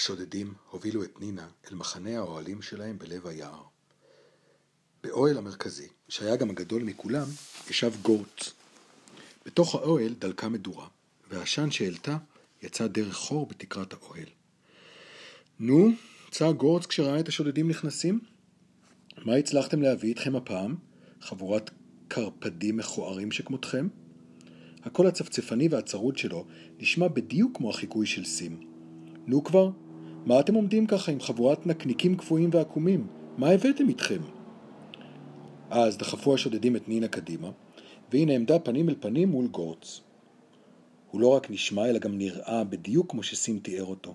השודדים הובילו את נינה אל מחנה האוהלים שלהם בלב היער. באוהל המרכזי, שהיה גם הגדול מכולם, ישב גורץ. בתוך האוהל דלקה מדורה, והעשן שהעלתה יצא דרך חור בתקרת האוהל. נו, צעק גורץ כשראה את השודדים נכנסים. מה הצלחתם להביא איתכם הפעם? חבורת קרפדים מכוערים שכמותכם? הקול הצפצפני והצרוד שלו נשמע בדיוק כמו החיקוי של סים. נו כבר, מה אתם עומדים ככה עם חבורת נקניקים קפואים ועקומים? מה הבאתם איתכם? אז דחפו השודדים את נינה קדימה, והיא נעמדה פנים אל פנים מול גורץ. הוא לא רק נשמע, אלא גם נראה בדיוק כמו שסים תיאר אותו.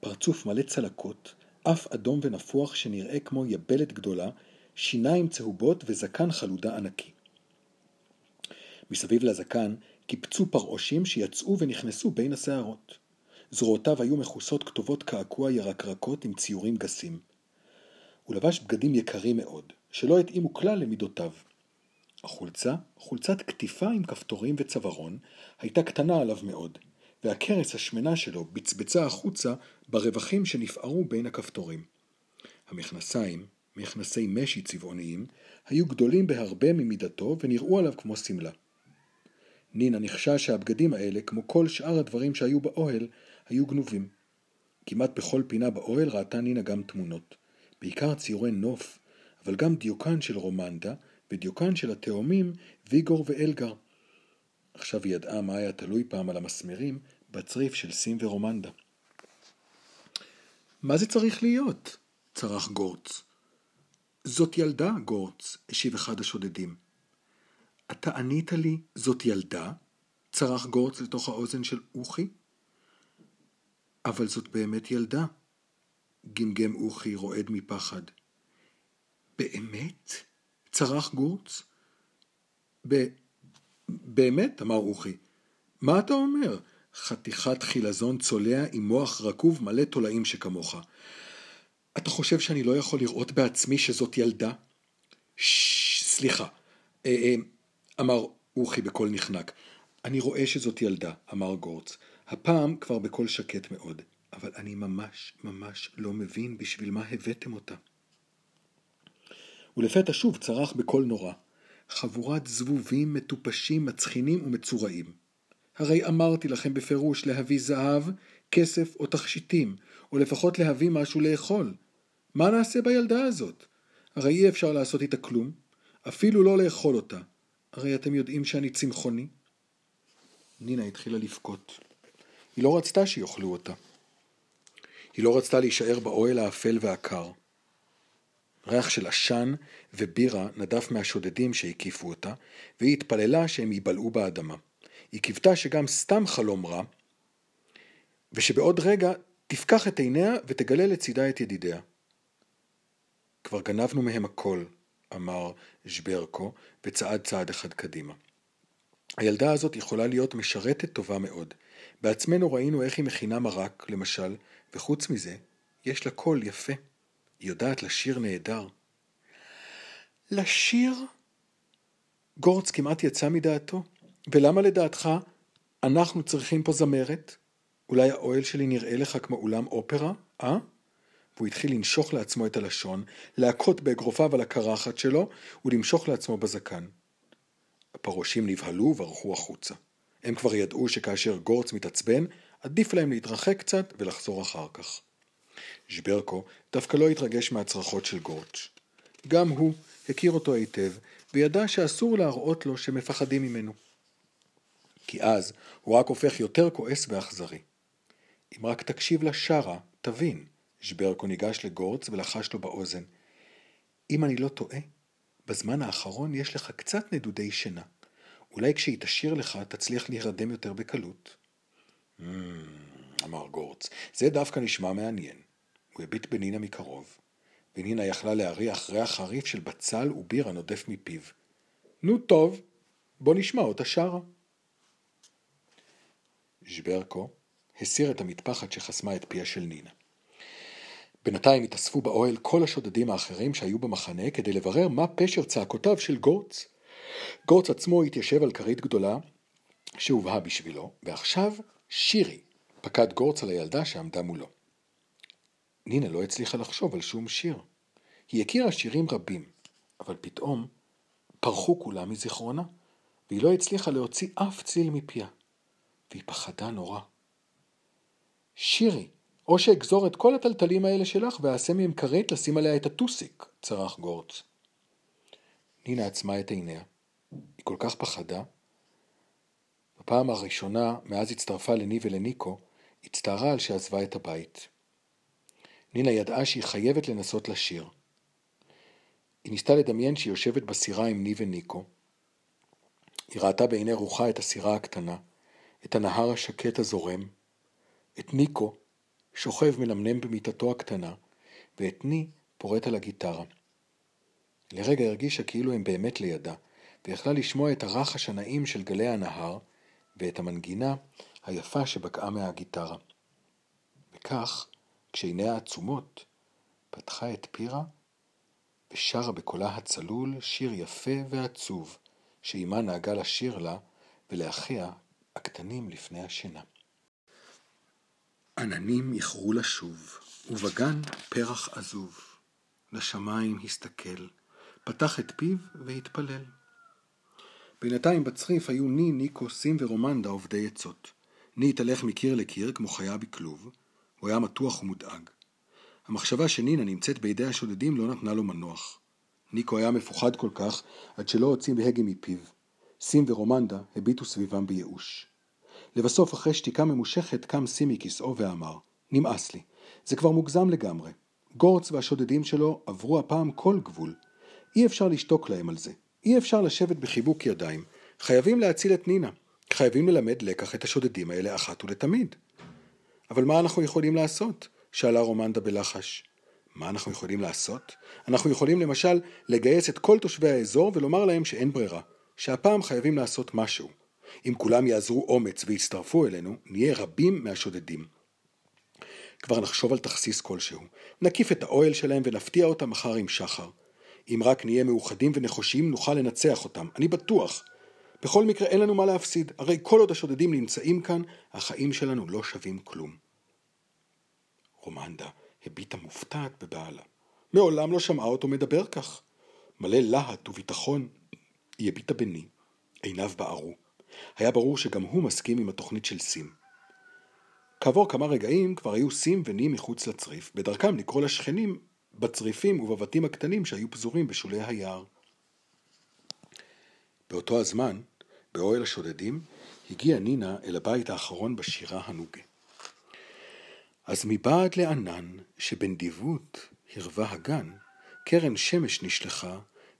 פרצוף מלא צלקות, אף אדום ונפוח שנראה כמו יבלת גדולה, שיניים צהובות וזקן חלודה ענקי. מסביב לזקן קיפצו פרעושים שיצאו ונכנסו בין השערות. זרועותיו היו מכוסות כתובות קעקוע ירקרקות עם ציורים גסים. הוא לבש בגדים יקרים מאוד, שלא התאימו כלל למידותיו. החולצה, חולצת קטיפה עם כפתורים וצווארון, הייתה קטנה עליו מאוד, והכרס השמנה שלו בצבצה החוצה ברווחים שנפערו בין הכפתורים. המכנסיים, מכנסי משי צבעוניים, היו גדולים בהרבה ממידתו ונראו עליו כמו שמלה. נינה נחשה שהבגדים האלה, כמו כל שאר הדברים שהיו באוהל, היו גנובים. כמעט בכל פינה באוהל ראתה נינה גם תמונות. בעיקר ציורי נוף, אבל גם דיוקן של רומנדה ודיוקן של התאומים ויגור ואלגר. עכשיו היא ידעה מה היה תלוי פעם על המסמרים בצריף של סים ורומנדה. מה זה צריך להיות? צרח גורץ. זאת ילדה, גורץ, השיב אחד השודדים. אתה ענית לי, זאת ילדה? צרח גורץ לתוך האוזן של אוכי. אבל זאת באמת ילדה, גמגם אוכי רועד מפחד. באמת? צרח גורץ. ב... באמת? אמר אוכי. מה אתה אומר? חתיכת חילזון צולע עם מוח רקוב מלא תולעים שכמוך. אתה חושב שאני לא יכול לראות בעצמי שזאת ילדה? ששש, סליחה. אה, אה, אמר אוכי בקול נחנק. אני רואה שזאת ילדה, אמר גורץ. הפעם כבר בקול שקט מאוד. אבל אני ממש ממש לא מבין בשביל מה הבאתם אותה. ולפתע שוב צרח בקול נורא. חבורת זבובים מטופשים, מצחינים ומצורעים. הרי אמרתי לכם בפירוש להביא זהב, כסף או תכשיטים, או לפחות להביא משהו לאכול. מה נעשה בילדה הזאת? הרי אי אפשר לעשות איתה כלום, אפילו לא לאכול אותה. הרי אתם יודעים שאני צמחוני. נינה התחילה לבכות. היא לא רצתה שיאכלו אותה. היא לא רצתה להישאר באוהל האפל והקר. ריח של עשן ובירה נדף מהשודדים שהקיפו אותה, והיא התפללה שהם ייבלעו באדמה. היא קיוותה שגם סתם חלום רע, ושבעוד רגע תפקח את עיניה ותגלה לצידה את ידידיה. כבר גנבנו מהם הכל, אמר ז'ברקו, וצעד צעד אחד קדימה. הילדה הזאת יכולה להיות משרתת טובה מאוד. בעצמנו ראינו איך היא מכינה מרק, למשל, וחוץ מזה, יש לה קול יפה. היא יודעת לשיר נהדר. לשיר? גורץ כמעט יצא מדעתו. ולמה לדעתך אנחנו צריכים פה זמרת? אולי האוהל שלי נראה לך כמו אולם אופרה, אה? והוא התחיל לנשוך לעצמו את הלשון, להכות באגרופיו על הקרחת שלו ולמשוך לעצמו בזקן. הפרושים נבהלו וברחו החוצה. הם כבר ידעו שכאשר גורץ מתעצבן, עדיף להם להתרחק קצת ולחזור אחר כך. ז'ברקו דווקא לא התרגש מהצרחות של גורץ'. גם הוא הכיר אותו היטב, וידע שאסור להראות לו שמפחדים ממנו. כי אז הוא רק הופך יותר כועס ואכזרי. אם רק תקשיב לשרה, תבין. ז'ברקו ניגש לגורץ ולחש לו באוזן. אם אני לא טועה, בזמן האחרון יש לך קצת נדודי שינה. אולי כשהיא תשאיר לך תצליח להירדם יותר בקלות. אמר גורץ, זה דווקא נשמע מעניין. הוא הביט בנינה מקרוב, ונינה יכלה להריח ריח חריף של בצל ובירה נודף מפיו. נו טוב, בוא נשמע אותה שרה. ז'ברקו הסיר את המטפחת שחסמה את פיה של נינה. בינתיים התאספו באוהל כל השודדים האחרים שהיו במחנה כדי לברר מה פשר צעקותיו של גורץ. גורץ עצמו התיישב על כרית גדולה שהובאה בשבילו, ועכשיו שירי פקד גורץ על הילדה שעמדה מולו. נינה לא הצליחה לחשוב על שום שיר. היא הכירה שירים רבים, אבל פתאום פרחו כולם מזיכרונה, והיא לא הצליחה להוציא אף ציל מפיה. והיא פחדה נורא. שירי, או שאגזור את כל הטלטלים האלה שלך ואעשה מהם כרית לשים עליה את הטוסיק, צרח גורץ. נינה עצמה את עיניה. היא כל כך פחדה. בפעם הראשונה, מאז הצטרפה לני ולניקו, הצטערה על שעזבה את הבית. נינה ידעה שהיא חייבת לנסות לשיר. היא ניסתה לדמיין שהיא יושבת בסירה עם ני וניקו. היא ראתה בעיני רוחה את הסירה הקטנה, את הנהר השקט הזורם, את ניקו, שוכב מנמנם במיטתו הקטנה, ואת ני פורט על הגיטרה. לרגע הרגישה כאילו הם באמת לידה, ויכלה לשמוע את הרחש הנעים של גלי הנהר, ואת המנגינה היפה שבקעה מהגיטרה. וכך, כשעיניה עצומות, פתחה את פירה ושרה בקולה הצלול שיר יפה ועצוב, שאימה נהגה לשיר לה ולאחיה הקטנים לפני השינה. עננים איחרו לשוב, ובגן פרח עזוב. לשמיים הסתכל, פתח את פיו והתפלל. בינתיים בצריף היו ני, ניקו, סים ורומנדה עובדי עצות. ני התהלך מקיר לקיר כמו חיה בכלוב, הוא היה מתוח ומודאג. המחשבה שנינה נמצאת בידי השודדים לא נתנה לו מנוח. ניקו היה מפוחד כל כך, עד שלא הוציא הגה מפיו. סים ורומנדה הביטו סביבם בייאוש. לבסוף, אחרי שתיקה ממושכת, קם סים מכיסאו ואמר, נמאס לי, זה כבר מוגזם לגמרי. גורץ והשודדים שלו עברו הפעם כל גבול. אי אפשר לשתוק להם על זה. אי אפשר לשבת בחיבוק ידיים. חייבים להציל את נינה. חייבים ללמד לקח את השודדים האלה אחת ולתמיד. אבל מה אנחנו יכולים לעשות? שאלה רומנדה בלחש. מה אנחנו יכולים לעשות? אנחנו יכולים למשל לגייס את כל תושבי האזור ולומר להם שאין ברירה, שהפעם חייבים לעשות משהו. אם כולם יעזרו אומץ ויצטרפו אלינו, נהיה רבים מהשודדים. כבר נחשוב על תכסיס כלשהו. נקיף את האוהל שלהם ונפתיע אותם מחר עם שחר. אם רק נהיה מאוחדים ונחושים, נוכל לנצח אותם. אני בטוח. בכל מקרה אין לנו מה להפסיד, הרי כל עוד השודדים נמצאים כאן, החיים שלנו לא שווים כלום. רומנדה הביטה מופתעת בבעלה. מעולם לא שמעה אותו מדבר כך. מלא להט וביטחון. היא הביטה בני, עיניו בערו. היה ברור שגם הוא מסכים עם התוכנית של סים. כעבור כמה רגעים כבר היו סים וני מחוץ לצריף, בדרכם לקרוא לשכנים בצריפים ובבתים הקטנים שהיו פזורים בשולי היער. באותו הזמן, באוהל השודדים, הגיעה נינה אל הבית האחרון בשירה הנוגה. אז מבעד לענן שבנדיבות הרבה הגן, קרן שמש נשלחה,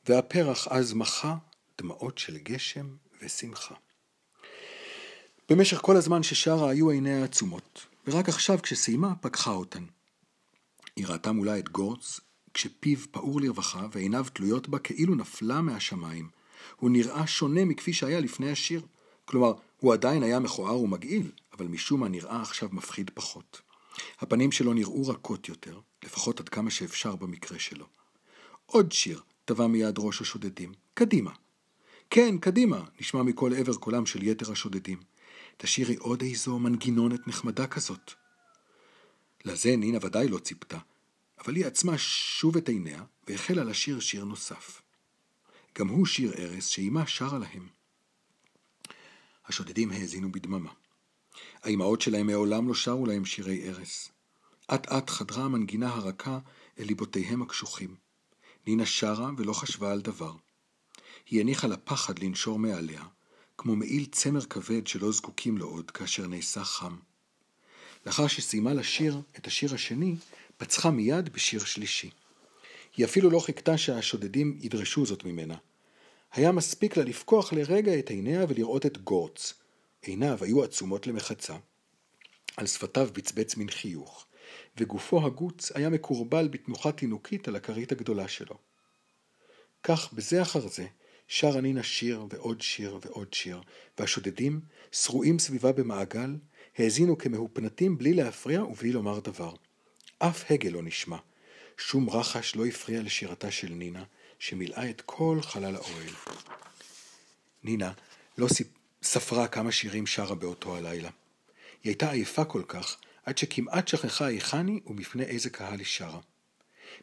והפרח אז מחה דמעות של גשם ושמחה. במשך כל הזמן ששרה היו עיניה עצומות, ורק עכשיו כשסיימה פקחה אותן. היא ראתה מולה את גורץ, כשפיו פעור לרווחה ועיניו תלויות בה כאילו נפלה מהשמיים. הוא נראה שונה מכפי שהיה לפני השיר. כלומר, הוא עדיין היה מכוער ומגעיל, אבל משום מה נראה עכשיו מפחיד פחות. הפנים שלו נראו רכות יותר, לפחות עד כמה שאפשר במקרה שלו. עוד שיר, טבע מיד ראש השודדים. קדימה. כן, קדימה, נשמע מכל עבר קולם של יתר השודדים. תשאירי עוד איזו מנגינונת נחמדה כזאת. לזה נינה ודאי לא ציפתה, אבל היא עצמה שוב את עיניה והחלה לשיר שיר נוסף. גם הוא שיר ארס שאימה שרה להם. השודדים האזינו בדממה. האימהות שלהם מעולם לא שרו להם שירי ארס. אט אט חדרה המנגינה הרכה אל ליבותיהם הקשוחים. נינה שרה ולא חשבה על דבר. היא הניחה לפחד לנשור מעליה, כמו מעיל צמר כבד שלא זקוקים לו עוד כאשר נעשה חם. לאחר שסיימה לשיר את השיר השני, פצחה מיד בשיר שלישי. היא אפילו לא חיכתה שהשודדים ידרשו זאת ממנה. היה מספיק לה לפקוח לרגע את עיניה ולראות את גורץ. עיניו היו עצומות למחצה. על שפתיו בצבץ מן חיוך, וגופו הגוץ היה מקורבל בתנוחה תינוקית על הכרית הגדולה שלו. כך בזה אחר זה, שרה נינה שיר ועוד שיר ועוד שיר, והשודדים, שרועים סביבה במעגל, האזינו כמהופנטים בלי להפריע ובלי לומר דבר. אף הגה לא נשמע. שום רחש לא הפריע לשירתה של נינה, שמילאה את כל חלל האוהל. נינה לא ספרה כמה שירים שרה באותו הלילה. היא הייתה עייפה כל כך, עד שכמעט שכחה היכן היא ומפני איזה קהל היא שרה.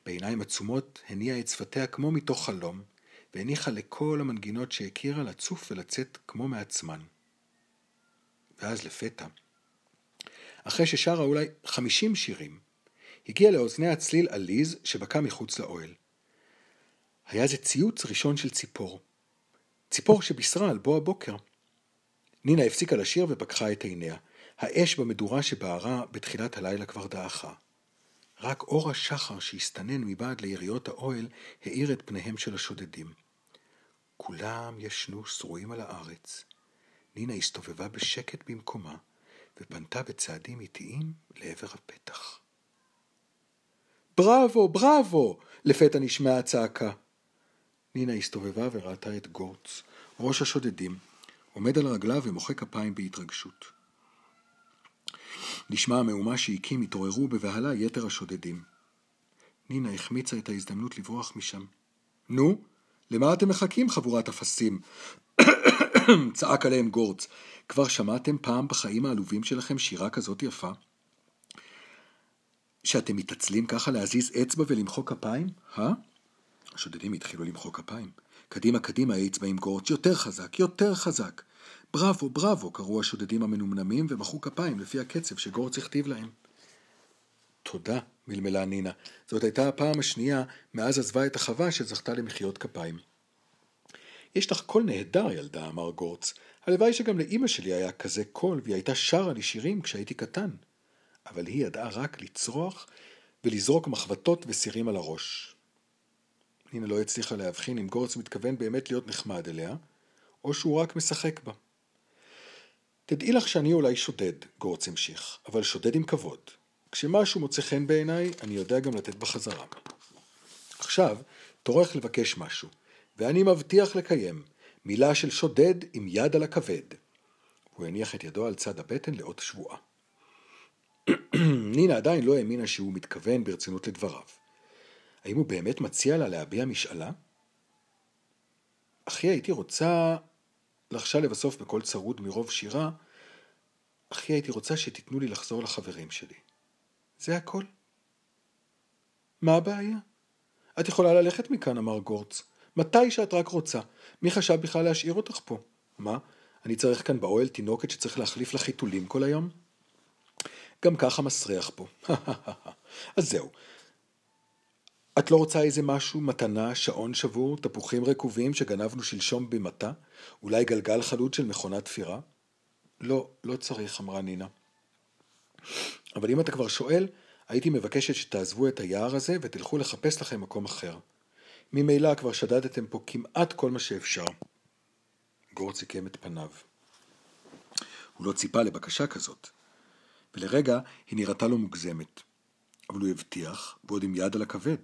בעיניים עצומות הניעה את שפתיה כמו מתוך חלום, והניחה לכל המנגינות שהכירה לצוף ולצאת כמו מעצמן. ואז לפתע, אחרי ששרה אולי חמישים שירים, הגיע לאוזניה צליל עליז שבקע מחוץ לאוהל. היה זה ציוץ ראשון של ציפור. ציפור שבישרה על בוא הבוקר. נינה הפסיקה לשיר ופקחה את עיניה. האש במדורה שבערה בתחילת הלילה כבר דעכה. רק אור השחר שהסתנן מבעד ליריות האוהל האיר את פניהם של השודדים. כולם ישנו שרועים על הארץ. נינה הסתובבה בשקט במקומה, ופנתה בצעדים איטיים לעבר הפתח. בראבו, בראבו! לפתע נשמעה הצעקה. נינה הסתובבה וראתה את גורץ, ראש השודדים, עומד על רגליו ומוחא כפיים בהתרגשות. נשמע המהומה שהקים התעוררו בבהלה יתר השודדים. נינה החמיצה את ההזדמנות לברוח משם. נו, למה אתם מחכים, חבורת אפסים? צעק עליהם גורץ. כבר שמעתם פעם בחיים העלובים שלכם שירה כזאת יפה? שאתם מתעצלים ככה להזיז אצבע ולמחוא כפיים? אה? השודדים התחילו למחוא כפיים. קדימה קדימה האצבע עם גורץ, יותר חזק, יותר חזק. בראבו, בראבו, קראו השודדים המנומנמים ומחאו כפיים לפי הקצב שגורץ הכתיב להם. תודה, מלמלה נינה. זאת הייתה הפעם השנייה מאז עזבה את החווה שזכתה למחיאות כפיים. יש לך קול נהדר, ילדה, אמר גורץ. הלוואי שגם לאימא שלי היה כזה קול, והיא הייתה שרה לי שירים כשהייתי קטן. אבל היא ידעה רק לצרוח ולזרוק מחבטות וסירים על הראש. נינה לא הצליחה להבחין אם גורץ מתכוון באמת להיות נחמד אליה, או שהוא רק משחק בה. תדעי לך שאני אולי שודד, גורץ המשיך, אבל שודד עם כבוד. כשמשהו מוצא חן בעיניי, אני יודע גם לתת בחזרה. עכשיו, תורך לבקש משהו, ואני מבטיח לקיים מילה של שודד עם יד על הכבד. הוא הניח את ידו על צד הבטן לאות שבועה. נינה עדיין לא האמינה שהוא מתכוון ברצינות לדבריו. האם הוא באמת מציע לה להביע משאלה? אחי הייתי רוצה, לחשה לבסוף בקול צרוד מרוב שירה, אחי הייתי רוצה שתיתנו לי לחזור לחברים שלי. זה הכל. מה הבעיה? את יכולה ללכת מכאן, אמר גורץ. מתי שאת רק רוצה. מי חשב בכלל להשאיר אותך פה? מה, אני צריך כאן באוהל תינוקת שצריך להחליף לה חיתולים כל היום? גם ככה מסריח פה. אז זהו. את לא רוצה איזה משהו, מתנה, שעון שבור, תפוחים רקובים שגנבנו שלשום במטה? אולי גלגל חלוט של מכונת תפירה? לא, לא צריך, אמרה נינה. אבל אם אתה כבר שואל, הייתי מבקשת שתעזבו את היער הזה ותלכו לחפש לכם מקום אחר. ממילא כבר שדדתם פה כמעט כל מה שאפשר. גור סיכם את פניו. הוא לא ציפה לבקשה כזאת, ולרגע היא נראתה לו מוגזמת. אבל הוא הבטיח, ועוד עם יד על הכבד.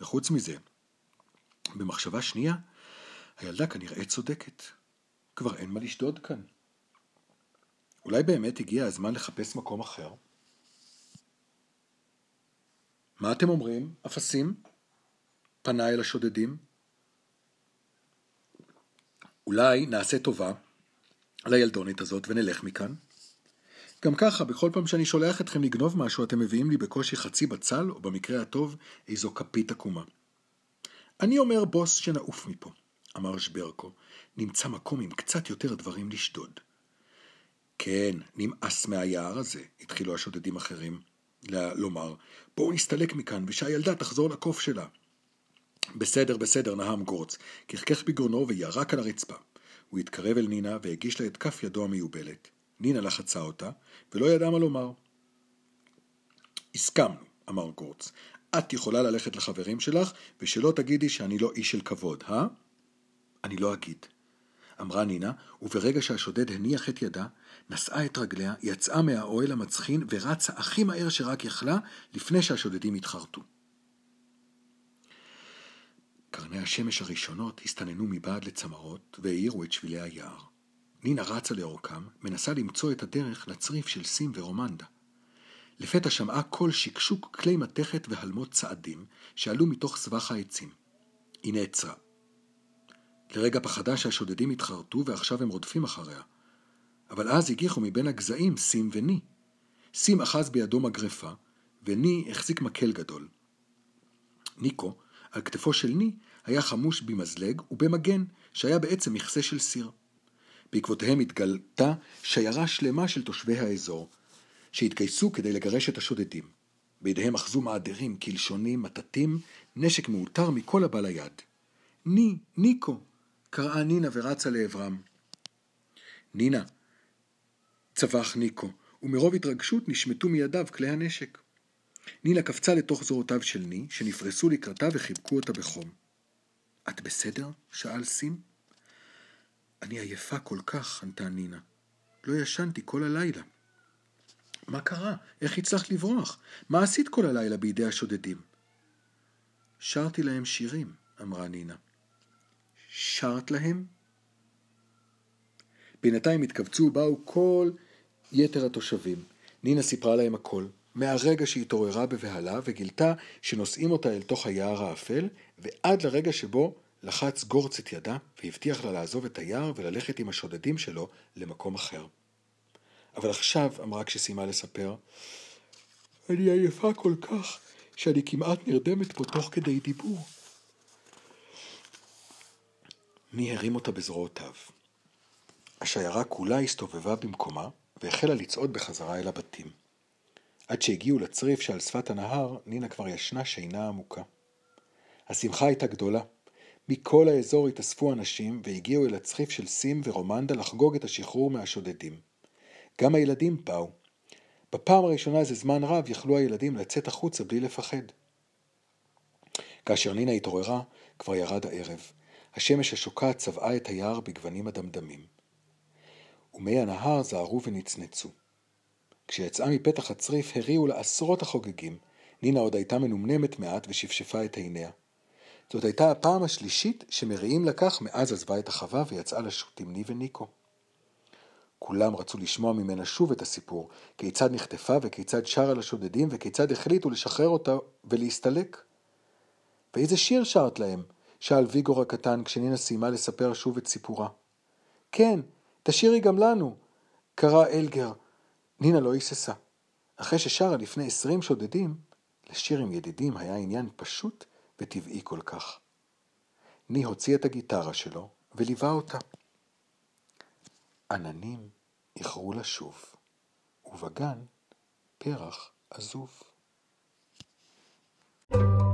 וחוץ מזה, במחשבה שנייה, הילדה כנראה צודקת. כבר אין מה לשדוד כאן. אולי באמת הגיע הזמן לחפש מקום אחר? מה אתם אומרים, אפסים? פנה אל השודדים. אולי נעשה טובה לילדונת הזאת ונלך מכאן? גם ככה, בכל פעם שאני שולח אתכם לגנוב משהו, אתם מביאים לי בקושי חצי בצל, או במקרה הטוב, איזו כפית עקומה. אני אומר בוס שנעוף מפה, אמר שברקו. נמצא מקום עם קצת יותר דברים לשדוד. כן, נמאס מהיער הזה, התחילו השודדים אחרים לומר. בואו נסתלק מכאן, ושהילדה תחזור לקוף שלה. בסדר, בסדר, נהם גורץ, כחכך בגרונו וירק על הרצפה. הוא התקרב אל נינה והגיש לה את כף ידו המיובלת. נינה לחצה אותה, ולא ידעה מה לומר. הסכמנו, אמר גורץ. את יכולה ללכת לחברים שלך, ושלא תגידי שאני לא איש של כבוד, אה? אני לא אגיד. אמרה נינה, וברגע שהשודד הניח את ידה, נשאה את רגליה, יצאה מהאוהל המצחין ורצה הכי מהר שרק יכלה, לפני שהשודדים התחרטו. קרני השמש הראשונות הסתננו מבעד לצמרות והאירו את שבילי היער. נינה רצה לאורכם, מנסה למצוא את הדרך לצריף של סים ורומנדה. לפתע שמעה קול שקשוק כלי מתכת והלמות צעדים שעלו מתוך סבך העצים. היא נעצרה. לרגע פחדה שהשודדים התחרטו ועכשיו הם רודפים אחריה. אבל אז הגיחו מבין הגזעים סים וני. סים אחז בידו מגרפה, וני החזיק מקל גדול. ניקו, על כתפו של ני, היה חמוש במזלג ובמגן, שהיה בעצם מכסה של סיר. בעקבותיהם התגלתה שיירה שלמה של תושבי האזור, שהתגייסו כדי לגרש את השודדים. בידיהם אחזו מעדרים, קלשונים, מטטים, נשק מאולתר מכל הבא ליד. ני, ניקו! קראה נינה ורצה לעברם. נינה! צווח ניקו, ומרוב התרגשות נשמטו מידיו כלי הנשק. נינה קפצה לתוך זרועותיו של ני, שנפרסו לקראתה וחיבקו אותה בחום. את בסדר? שאל סים. אני עייפה כל כך, ענתה נינה. לא ישנתי כל הלילה. מה קרה? איך הצלחת לברוח? מה עשית כל הלילה בידי השודדים? שרתי להם שירים, אמרה נינה. שרת להם? בינתיים התכווצו ובאו כל יתר התושבים. נינה סיפרה להם הכל, מהרגע שהתעוררה בבהלה וגילתה שנושאים אותה אל תוך היער האפל, ועד לרגע שבו לחץ גורץ את ידה והבטיח לה לעזוב את היער וללכת עם השודדים שלו למקום אחר. אבל עכשיו, אמרה כשסיימה לספר, אני עייפה כל כך שאני כמעט נרדמת פה תוך כדי דיבור. מי הרים אותה בזרועותיו. השיירה כולה הסתובבה במקומה והחלה לצעוד בחזרה אל הבתים. עד שהגיעו לצריף שעל שפת הנהר, נינה כבר ישנה שינה עמוקה. השמחה הייתה גדולה. מכל האזור התאספו אנשים והגיעו אל הצריף של סים ורומנדה לחגוג את השחרור מהשודדים. גם הילדים באו. בפעם הראשונה זה זמן רב יכלו הילדים לצאת החוצה בלי לפחד. כאשר נינה התעוררה, כבר ירד הערב. השמש השוקעת צבעה את היער בגוונים הדמדמים. ומי הנהר זהרו ונצנצו. כשיצאה מפתח הצריף הריעו לה עשרות החוגגים. נינה עוד הייתה מנומנמת מעט ושפשפה את עיניה. זאת הייתה הפעם השלישית שמריעים לקח מאז עזבה את החווה ויצאה לשוט עם ני וניקו. כולם רצו לשמוע ממנה שוב את הסיפור, כיצד נחטפה וכיצד שרה לשודדים וכיצד החליטו לשחרר אותה ולהסתלק. ואיזה שיר שרת להם? שאל ויגור הקטן כשנינה סיימה לספר שוב את סיפורה. כן, תשאירי גם לנו, קרא אלגר. נינה לא היססה. אחרי ששרה לפני עשרים שודדים, לשיר עם ידידים היה עניין פשוט וטבעי כל כך. ני הוציא את הגיטרה שלו וליווה אותה. עננים איחרו לשוב, ובגן פרח עזוב. thank you